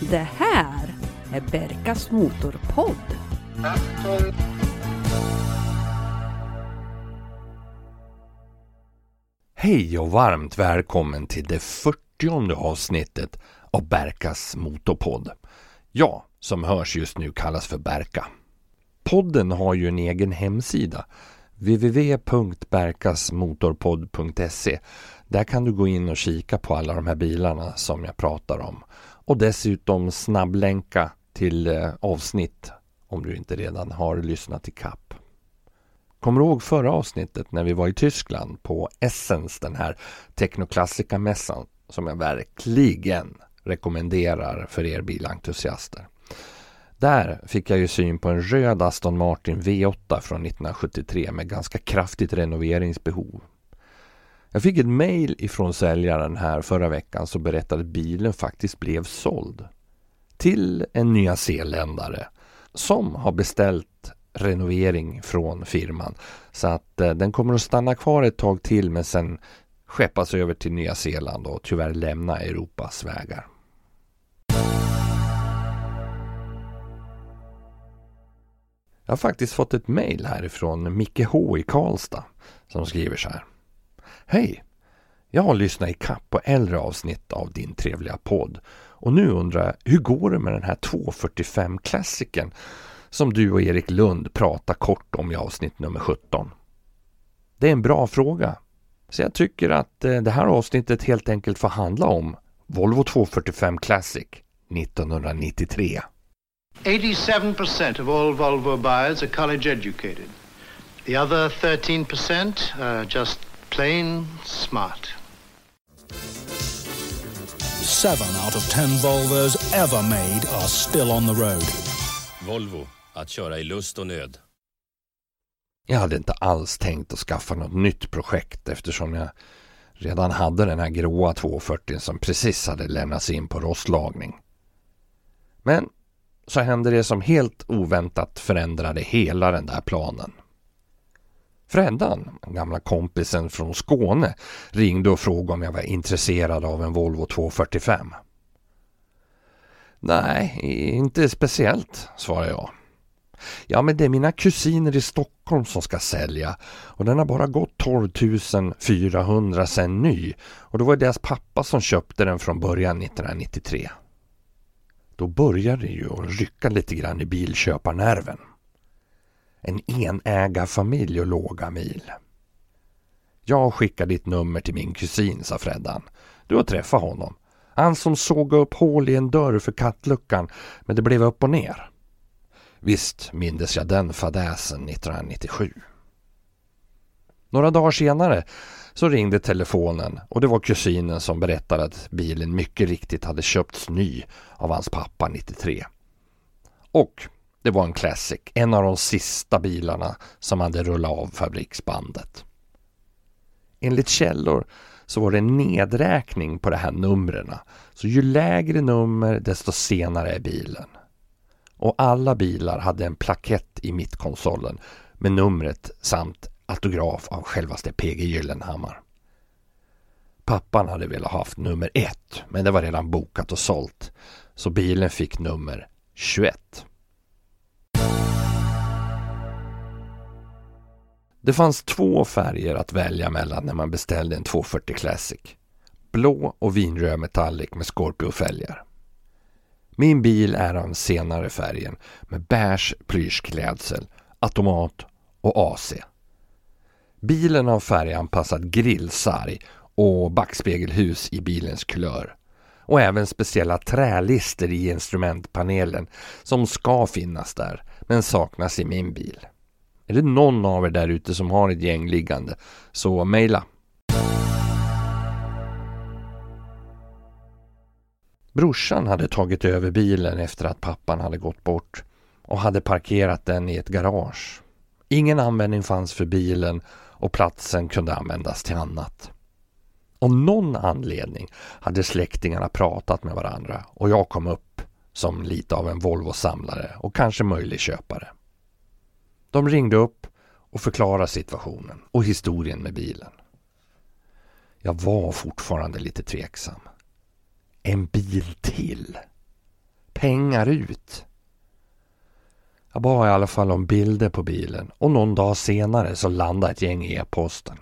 Det här är Berkas Motorpodd. Hej och varmt välkommen till det 40 avsnittet av Berkas Motorpodd. Jag som hörs just nu kallas för Berka. Podden har ju en egen hemsida www.berkasmotorpodd.se där kan du gå in och kika på alla de här bilarna som jag pratar om och dessutom snabblänka till eh, avsnitt om du inte redan har lyssnat i kapp. Kommer du ihåg förra avsnittet när vi var i Tyskland på Essens den här Technoklassika-mässan som jag verkligen rekommenderar för er bilentusiaster. Där fick jag ju syn på en röd Aston Martin V8 från 1973 med ganska kraftigt renoveringsbehov. Jag fick ett mail ifrån säljaren här förra veckan som berättade att bilen faktiskt blev såld. Till en nya zeeländare som har beställt renovering från firman. Så att eh, den kommer att stanna kvar ett tag till men sen skeppas över till Nya Zeeland och tyvärr lämna Europas vägar. Jag har faktiskt fått ett mail härifrån Micke H i Karlstad som skriver så här. Hej! Jag har lyssnat i kapp på äldre avsnitt av din trevliga podd och nu undrar jag hur går det med den här 245-klassikern som du och Erik Lund pratar kort om i avsnitt nummer 17? Det är en bra fråga. Så jag tycker att eh, det här avsnittet helt enkelt får handla om Volvo 245 Classic 1993. 87% of all Volvo buyers are college educated. The other 13% are just plain smart. Seven out of ten Volvos ever made are still on the road. Volvo, att köra i lust och nöd. Jag hade inte alls tänkt att skaffa något nytt projekt eftersom jag redan hade den här gråa 240 som precis hade lämnats in på rostlagning. Men så hände det som helt oväntat förändrade hela den där planen. Freddan, gamla kompisen från Skåne, ringde och frågade om jag var intresserad av en Volvo 245. Nej, inte speciellt, svarade jag. Ja, men det är mina kusiner i Stockholm som ska sälja och den har bara gått 12 400 sen ny och det var deras pappa som köpte den från början 1993. Då började det ju att rycka lite grann i bilköparnerven. En enägarfamilj och låga mil. Jag skickar ditt nummer till min kusin, sa Freddan. Du har träffat honom. Han som såg upp hål i en dörr för kattluckan, men det blev upp och ner. Visst mindes jag den fadäsen 1997. Några dagar senare så ringde telefonen och det var kusinen som berättade att bilen mycket riktigt hade köpts ny av hans pappa 93. Och det var en Classic, en av de sista bilarna som hade rullat av fabriksbandet. Enligt källor så var det en nedräkning på de här numren. Så ju lägre nummer desto senare är bilen. Och alla bilar hade en plakett i mittkonsolen med numret samt autograf av självaste PG Gyllenhammar. Pappan hade velat haft nummer ett, men det var redan bokat och sålt. Så bilen fick nummer 21. Det fanns två färger att välja mellan när man beställde en 240 Classic. Blå och vinröd metallic med Scorpio-fälgar. Min bil är av den senare färgen med beige plyschklädsel, automat och AC. Bilen har färganpassad grillsarg och backspegelhus i bilens kulör. Och även speciella trälister i instrumentpanelen som ska finnas där men saknas i min bil. Är det någon av er där ute som har ett gäng liggande så mejla. Brorsan hade tagit över bilen efter att pappan hade gått bort och hade parkerat den i ett garage. Ingen användning fanns för bilen och platsen kunde användas till annat. Av någon anledning hade släktingarna pratat med varandra och jag kom upp som lite av en Volvo-samlare och kanske möjlig köpare. De ringde upp och förklarade situationen och historien med bilen. Jag var fortfarande lite tveksam. En bil till. Pengar ut. Jag bad i alla fall om bilder på bilen och någon dag senare så landade ett gäng i e-posten.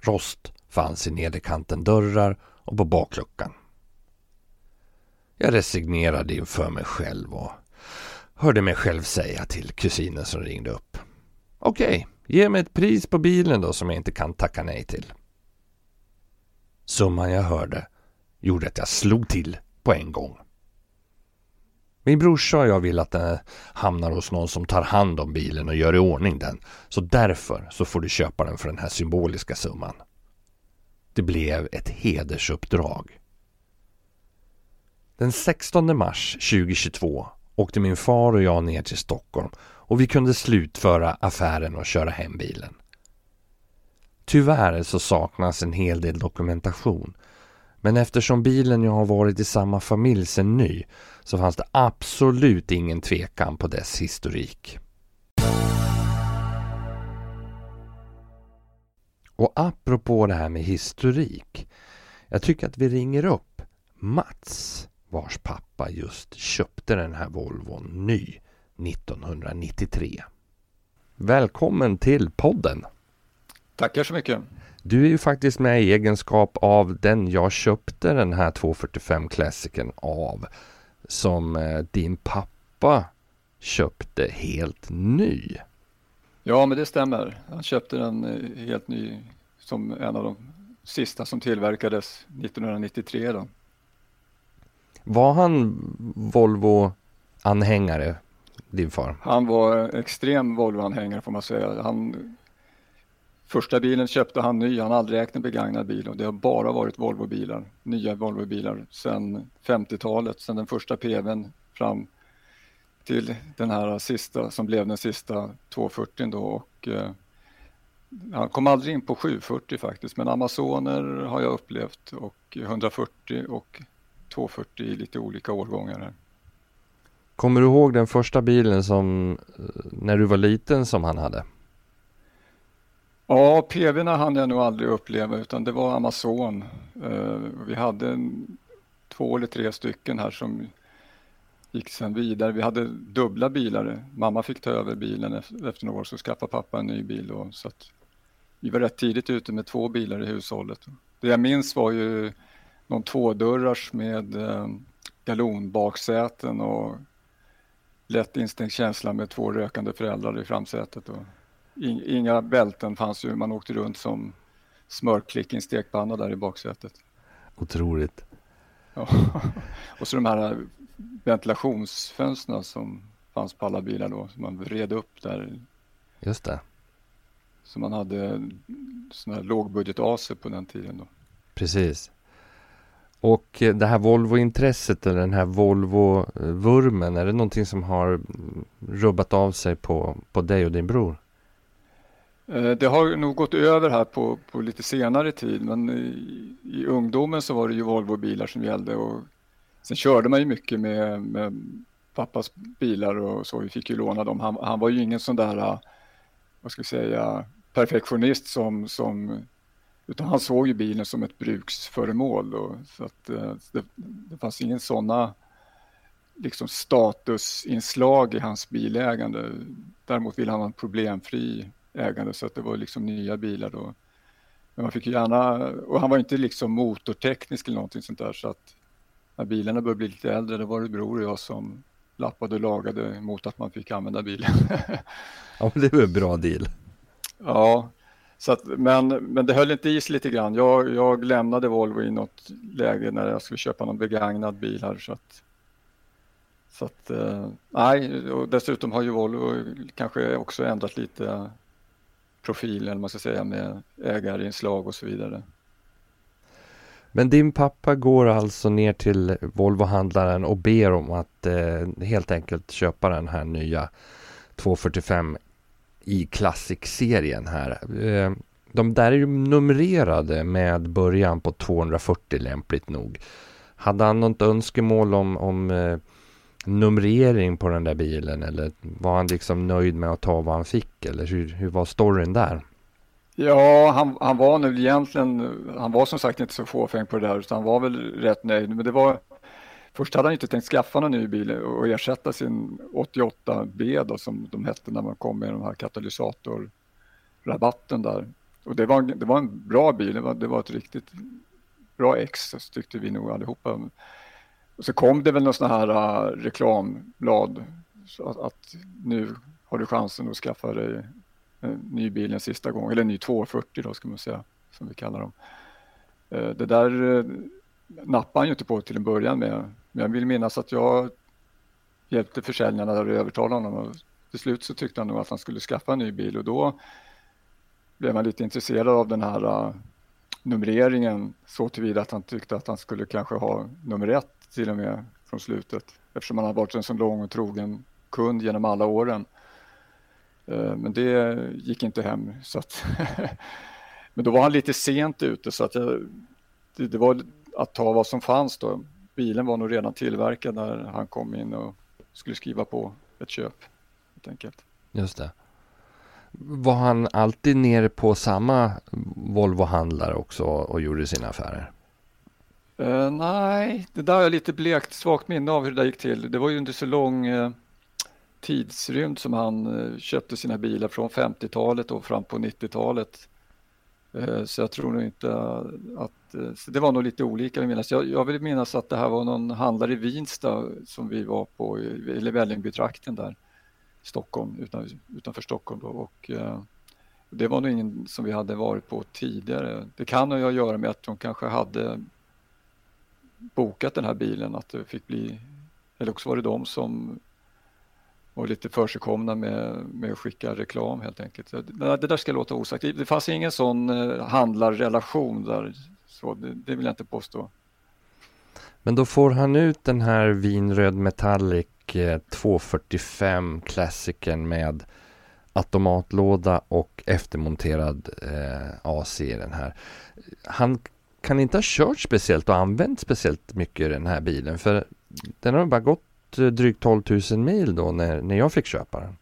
Rost fanns i nederkanten dörrar och på bakluckan. Jag resignerade inför mig själv och hörde mig själv säga till kusinen som ringde upp. Okej, okay, ge mig ett pris på bilen då som jag inte kan tacka nej till. Summan jag hörde gjorde att jag slog till på en gång. Min brorsa och jag vill att den hamnar hos någon som tar hand om bilen och gör i ordning den. Så därför så får du köpa den för den här symboliska summan. Det blev ett hedersuppdrag. Den 16 mars 2022 åkte min far och jag ner till Stockholm och vi kunde slutföra affären och köra hem bilen. Tyvärr så saknas en hel del dokumentation. Men eftersom bilen jag har varit i samma familj sedan ny så fanns det absolut ingen tvekan på dess historik. Och apropå det här med historik. Jag tycker att vi ringer upp Mats vars pappa just köpte den här Volvon ny 1993. Välkommen till podden! Tackar så mycket! Du är ju faktiskt med i egenskap av den jag köpte den här 245 Classicen av som eh, din pappa köpte helt ny. Ja, men det stämmer. Han köpte den eh, helt ny som en av de sista som tillverkades 1993. Då. Var han Volvo-anhängare, din far? Han var extrem Volvo-anhängare får man säga. Han, första bilen köpte han ny, han har aldrig ägt en begagnad bil och det har bara varit Volvo-bilar, nya Volvo-bilar sedan 50-talet, sedan den första PVn fram till den här sista som blev den sista 240 då och eh, han kom aldrig in på 740 faktiskt men Amazoner har jag upplevt och 140 och 240 i lite olika årgångar. Här. Kommer du ihåg den första bilen som när du var liten som han hade? Ja, PVna hann jag nog aldrig uppleva utan det var Amazon. Eh, vi hade en, två eller tre stycken här som gick sen vidare. Vi hade dubbla bilar. Mamma fick ta över bilen efter några år så skaffade pappa en ny bil. Då, så att vi var rätt tidigt ute med två bilar i hushållet. Det jag minns var ju någon tvådörrars med eh, galonbaksäten och lätt instängt känsla med två rökande föräldrar i framsätet. Och inga bälten fanns ju, man åkte runt som smörklick i en stekpanna där i baksätet. Otroligt. Ja. och så de här ventilationsfönstren som fanns på alla bilar då, som man vred upp där. Just det. Så man hade sån här lågbudget-AC på den tiden då. Precis. Och eh, det här Volvo-intresset eller den här Volvo-vurmen, är det någonting som har mm, rubbat av sig på, på dig och din bror? Eh, det har nog gått över här på, på lite senare tid men i, i ungdomen så var det ju Volvo-bilar som gällde och sen körde man ju mycket med, med pappas bilar och så, vi fick ju låna dem. Han, han var ju ingen sån där, eh, vad ska vi säga, perfektionist som, som utan han såg ju bilen som ett bruksföremål. Då, så att, eh, det, det fanns ingen sådana liksom statusinslag i hans bilägande. Däremot ville han ha en problemfri ägande så att det var liksom nya bilar då. Men man fick gärna, och han var inte liksom motorteknisk eller någonting sånt där så att när bilarna började bli lite äldre, det var det bror och jag som lappade och lagade mot att man fick använda bilen. ja, men det var en bra deal. Ja, så att, men, men det höll inte i sig lite grann. Jag, jag lämnade Volvo i något läge när jag skulle köpa någon begagnad bil här. Så att, så att eh, nej, och dessutom har ju Volvo kanske också ändrat lite profil, eller man ska säga, med ägarinslag och så vidare. Men din pappa går alltså ner till Volvohandlaren och ber om att eh, helt enkelt köpa den här nya 245 i Classic-serien här. Eh, de där är ju numrerade med början på 240 lämpligt nog. Hade han något önskemål om, om eh, numrering på den där bilen eller var han liksom nöjd med att ta vad han fick eller hur, hur var storyn där? Ja, han, han var nu egentligen, han var som sagt inte så fåfäng på det där utan han var väl rätt nöjd. Men det var, först hade han inte tänkt skaffa någon ny bil och ersätta sin 88B då som de hette när man kom med den här katalysatorrabatten där. Och det var, det var en bra bil, det var, det var ett riktigt bra ex tyckte vi nog allihopa. Och så kom det väl någon sån här uh, reklamblad så att, att, nu har du chansen att skaffa dig en ny bil en sista gång, eller en ny 240 då ska man säga, som vi kallar dem. Uh, det där uh, nappade han ju inte på till en början med, jag vill minnas att jag hjälpte försäljarna att övertala honom och till slut så tyckte han nog att han skulle skaffa en ny bil och då blev man lite intresserad av den här uh, numreringen så tillvida att han tyckte att han skulle kanske ha nummer ett till och med från slutet eftersom han har varit en så lång och trogen kund genom alla åren. Uh, men det gick inte hem. Så att men då var han lite sent ute så att jag, det, det, var att ta vad som fanns då. Bilen var nog redan tillverkad när han kom in och skulle skriva på ett köp. Helt enkelt. Just det. Var han alltid nere på samma Volvo-handlare också och gjorde sina affärer? Uh, nej, det där har jag lite blekt svagt minne av hur det där gick till. Det var ju under så lång uh, tidsrymd som han uh, köpte sina bilar från 50-talet och fram på 90-talet. Eh, så jag tror nog inte att, eh, så det var nog lite olika vill minnas. Jag, jag vill minnas att det här var någon handlare i Vinsta som vi var på, eller Vällingbytrakten där. Stockholm, utan, utanför Stockholm. Då. Och, eh, det var nog ingen som vi hade varit på tidigare. Det kan ha att göra med att de kanske hade bokat den här bilen, att det fick bli, eller också var det de som och lite försigkomna med, med att skicka reklam helt enkelt. Det, det där ska låta osagt. Det, det fanns ingen sån eh, handlarrelation där, så det, det vill jag inte påstå. Men då får han ut den här vinröd metallic eh, 245 klassiken med automatlåda och eftermonterad eh, AC i den här. Han kan inte ha kört speciellt och använt speciellt mycket den här bilen för den har bara gått gått eh, drygt 12 000 mil då när, när jag fick köpa den.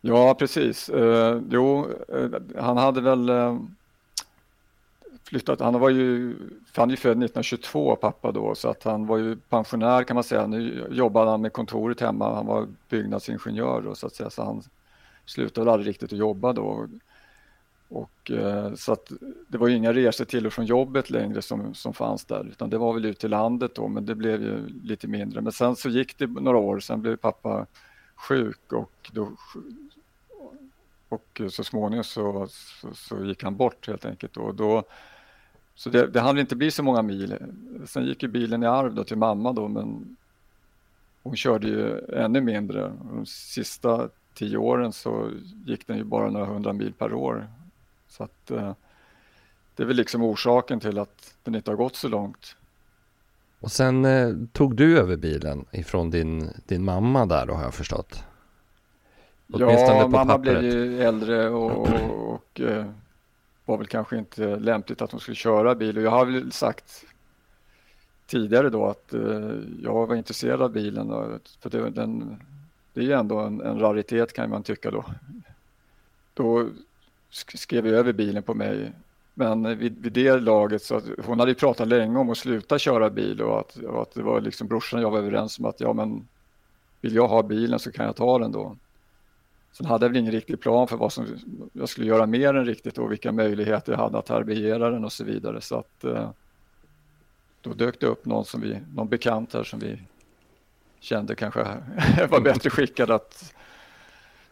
Ja, precis. Eh, jo, eh, han hade väl eh, flyttat. Han var ju, han är ju född 1922 pappa då så att han var ju pensionär kan man säga. Nu jobbade han med kontoret hemma. Han var byggnadsingenjör då, så att säga så han slutade aldrig riktigt att jobba då. Och, eh, så att det var ju inga resor till och från jobbet längre som, som fanns där utan det var väl ut till landet då men det blev ju lite mindre. Men sen så gick det några år, sen blev pappa sjuk och då och så småningom så, så, så, gick han bort helt enkelt. Och då så det, det hann inte bli så många mil. Sen gick ju bilen i arv då till mamma då men hon körde ju ännu mindre. De sista tio åren så gick den ju bara några hundra mil per år. Så att eh, det är väl liksom orsaken till att den inte har gått så långt. Och sen eh, tog du över bilen ifrån din, din mamma där då har jag förstått? Åtminstone ja, mamma pappret. blev ju äldre och, och, och eh, var väl kanske inte lämpligt att hon skulle köra bil och jag har väl sagt tidigare då att eh, jag var intresserad av bilen och, för det, den, det är ju ändå en, en, raritet kan man tycka då. Då skrev över bilen på mig men vid, vid det laget så att hon hade ju pratat länge om att sluta köra bil och att, och att det var liksom brorsan och jag var överens om att ja men vill jag ha bilen så kan jag ta den då. Sen hade jag väl ingen riktig plan för vad som jag skulle göra mer än riktigt och vilka möjligheter jag hade att härbärgera den och så vidare. Så att eh, då dök det upp någon, som vi, någon bekant här som vi kände kanske var bättre skickad att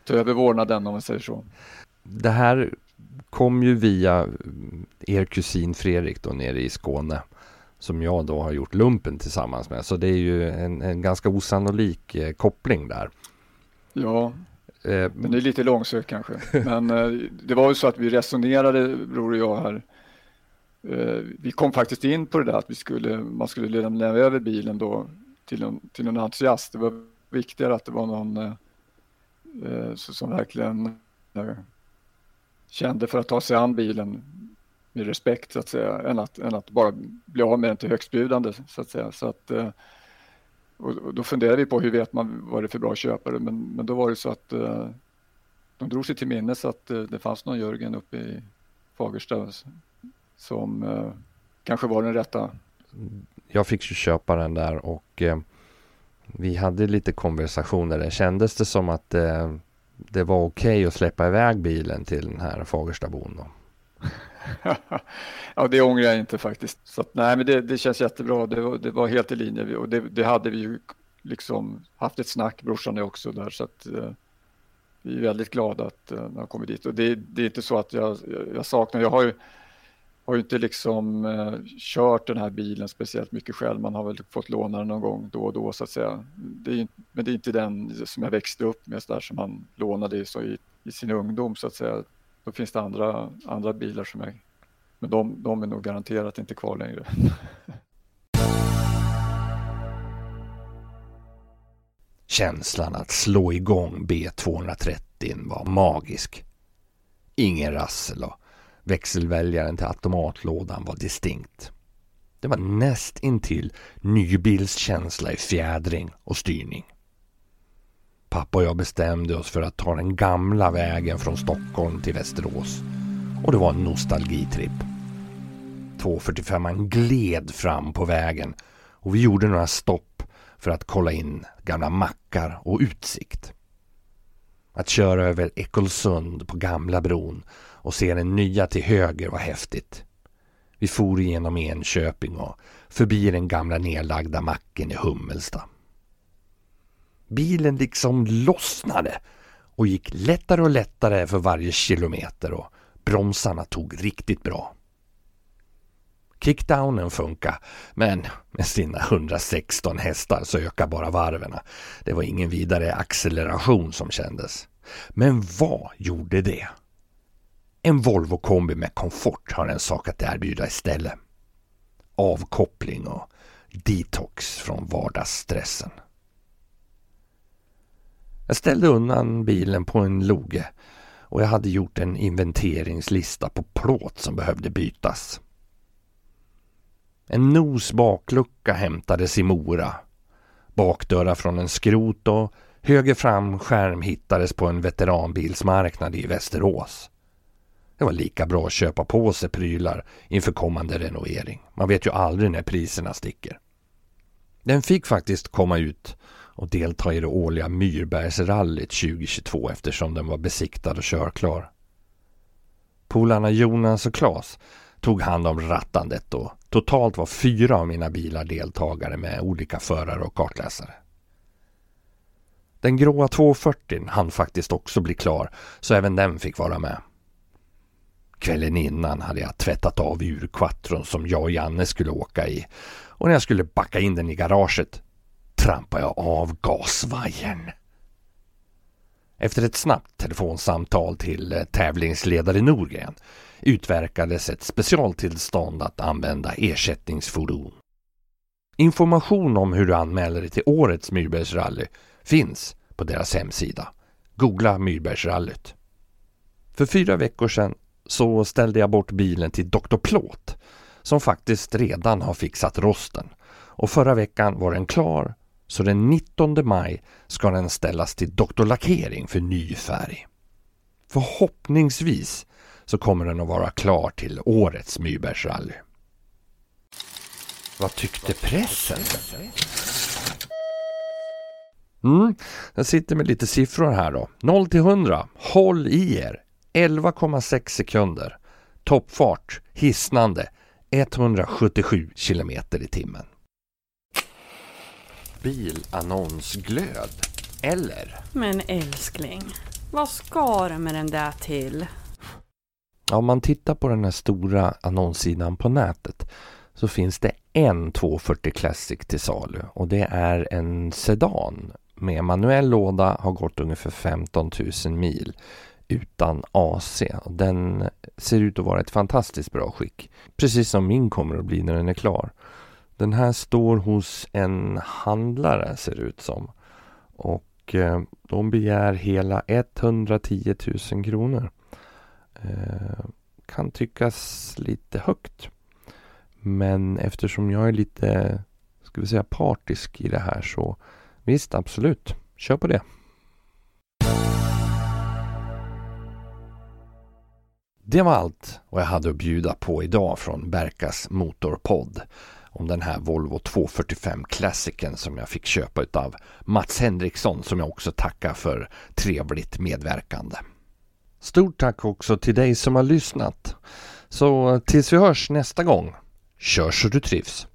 ta över vårdnaden om man säger så. Det här kom ju via er kusin Fredrik då nere i Skåne som jag då har gjort lumpen tillsammans med. Så det är ju en, en ganska osannolik eh, koppling där. Ja, Eh, men det är lite långsökt kanske. Men eh, det var ju så att vi resonerade, bror och jag här. Eh, vi kom faktiskt in på det där att vi skulle, man skulle lämna över bilen då till en, till en entusiast. Det var viktigare att det var någon som verkligen kände för att ta sig an bilen med respekt så att säga, än att, än att bara bli av med den till högstbjudande så att säga. Så att, eh, och då funderade vi på hur vet man vad det är för bra köpare men, men då var det så att eh, de drog sig till minnes att eh, det fanns någon Jörgen uppe i Fagersta som kanske var den rätta. Jag fick ju köpa den där och vi hade lite konversationer. Det kändes det som att eh, det var okej okay att släppa iväg bilen till den här Fagerstabon då? ja, det ångrar jag inte faktiskt. Så att, nej, men det, det känns jättebra. Det var, det var helt i linje och det, det, hade vi ju liksom haft ett snack, brorsan är också där. Så att, eh, vi är väldigt glada att eh, har kommit dit och det, det, är inte så att jag, jag saknar, jag har ju, har ju inte liksom eh, kört den här bilen speciellt mycket själv. Man har väl fått låna den någon gång då och då så att säga. Det är, men det är inte den som jag växte upp med så där som man lånade så i, i sin ungdom så att säga. Då finns det andra, andra bilar som jag, men de, de är nog garanterat inte kvar längre. Känslan att slå igång B230 var magisk. Ingen rassel och växelväljaren till automatlådan var distinkt. Det var näst intill nybilskänsla i fjädring och styrning. Pappa och jag bestämde oss för att ta den gamla vägen från Stockholm till Västerås. Och det var en nostalgitripp. 245 gled fram på vägen och vi gjorde några stopp för att kolla in gamla mackar och utsikt. Att köra över Ekolsund på gamla bron och se den nya till höger var häftigt. Vi for igenom Enköping och förbi den gamla nedlagda macken i Hummelsta. Bilen liksom lossnade och gick lättare och lättare för varje kilometer och bromsarna tog riktigt bra. Kickdownen funkar, men med sina 116 hästar så ökar bara varven. Det var ingen vidare acceleration som kändes. Men vad gjorde det? En Volvo kombi med komfort har en sak att erbjuda istället. Avkoppling och detox från vardagsstressen. Jag ställde undan bilen på en loge och jag hade gjort en inventeringslista på plåt som behövde bytas. En nos baklucka hämtades i Mora. Bakdörrar från en skrot och höger framskärm hittades på en veteranbilsmarknad i Västerås. Det var lika bra att köpa på sig prylar inför kommande renovering. Man vet ju aldrig när priserna sticker. Den fick faktiskt komma ut och delta i det årliga Myrbergsrallyt 2022 eftersom den var besiktad och körklar. Polarna Jonas och Klas tog hand om rattandet och totalt var fyra av mina bilar deltagare med olika förare och kartläsare. Den gråa 240 hann faktiskt också bli klar så även den fick vara med. Kvällen innan hade jag tvättat av urkvattron som jag och Janne skulle åka i och när jag skulle backa in den i garaget trampade jag av gasvajern. Efter ett snabbt telefonsamtal till eh, tävlingsledare Norgren utverkades ett specialtillstånd att använda ersättningsfordon. Information om hur du anmäler dig till årets Myrbergsrally finns på deras hemsida. Googla Myrbergsrallyt. För fyra veckor sedan så ställde jag bort bilen till Dr. Plåt som faktiskt redan har fixat rosten. Och förra veckan var den klar så den 19 maj ska den ställas till Dr. Lackering för ny färg. Förhoppningsvis så kommer den att vara klar till årets Myrbergsrally. Vad tyckte pressen? Mm, jag sitter med lite siffror här då. 0 till 100. Håll i er. 11,6 sekunder. Toppfart hisnande 177 kilometer i timmen. Bilannonsglöd, eller? Men älskling, vad ska du med den där till? Ja, om man tittar på den här stora annonssidan på nätet så finns det en 240 Classic till salu och det är en sedan med manuell låda, har gått ungefär 15 000 mil utan AC. Den ser ut att vara ett fantastiskt bra skick. Precis som min kommer att bli när den är klar. Den här står hos en handlare ser det ut som. Och eh, de begär hela 110 000 kronor. Eh, kan tyckas lite högt. Men eftersom jag är lite, ska vi säga partisk i det här så visst absolut, kör på det. Det var allt vad jag hade att bjuda på idag från Berkas Motorpodd om den här Volvo 245 Classicen som jag fick köpa utav Mats Henriksson som jag också tackar för trevligt medverkande. Stort tack också till dig som har lyssnat. Så tills vi hörs nästa gång, kör så du trivs!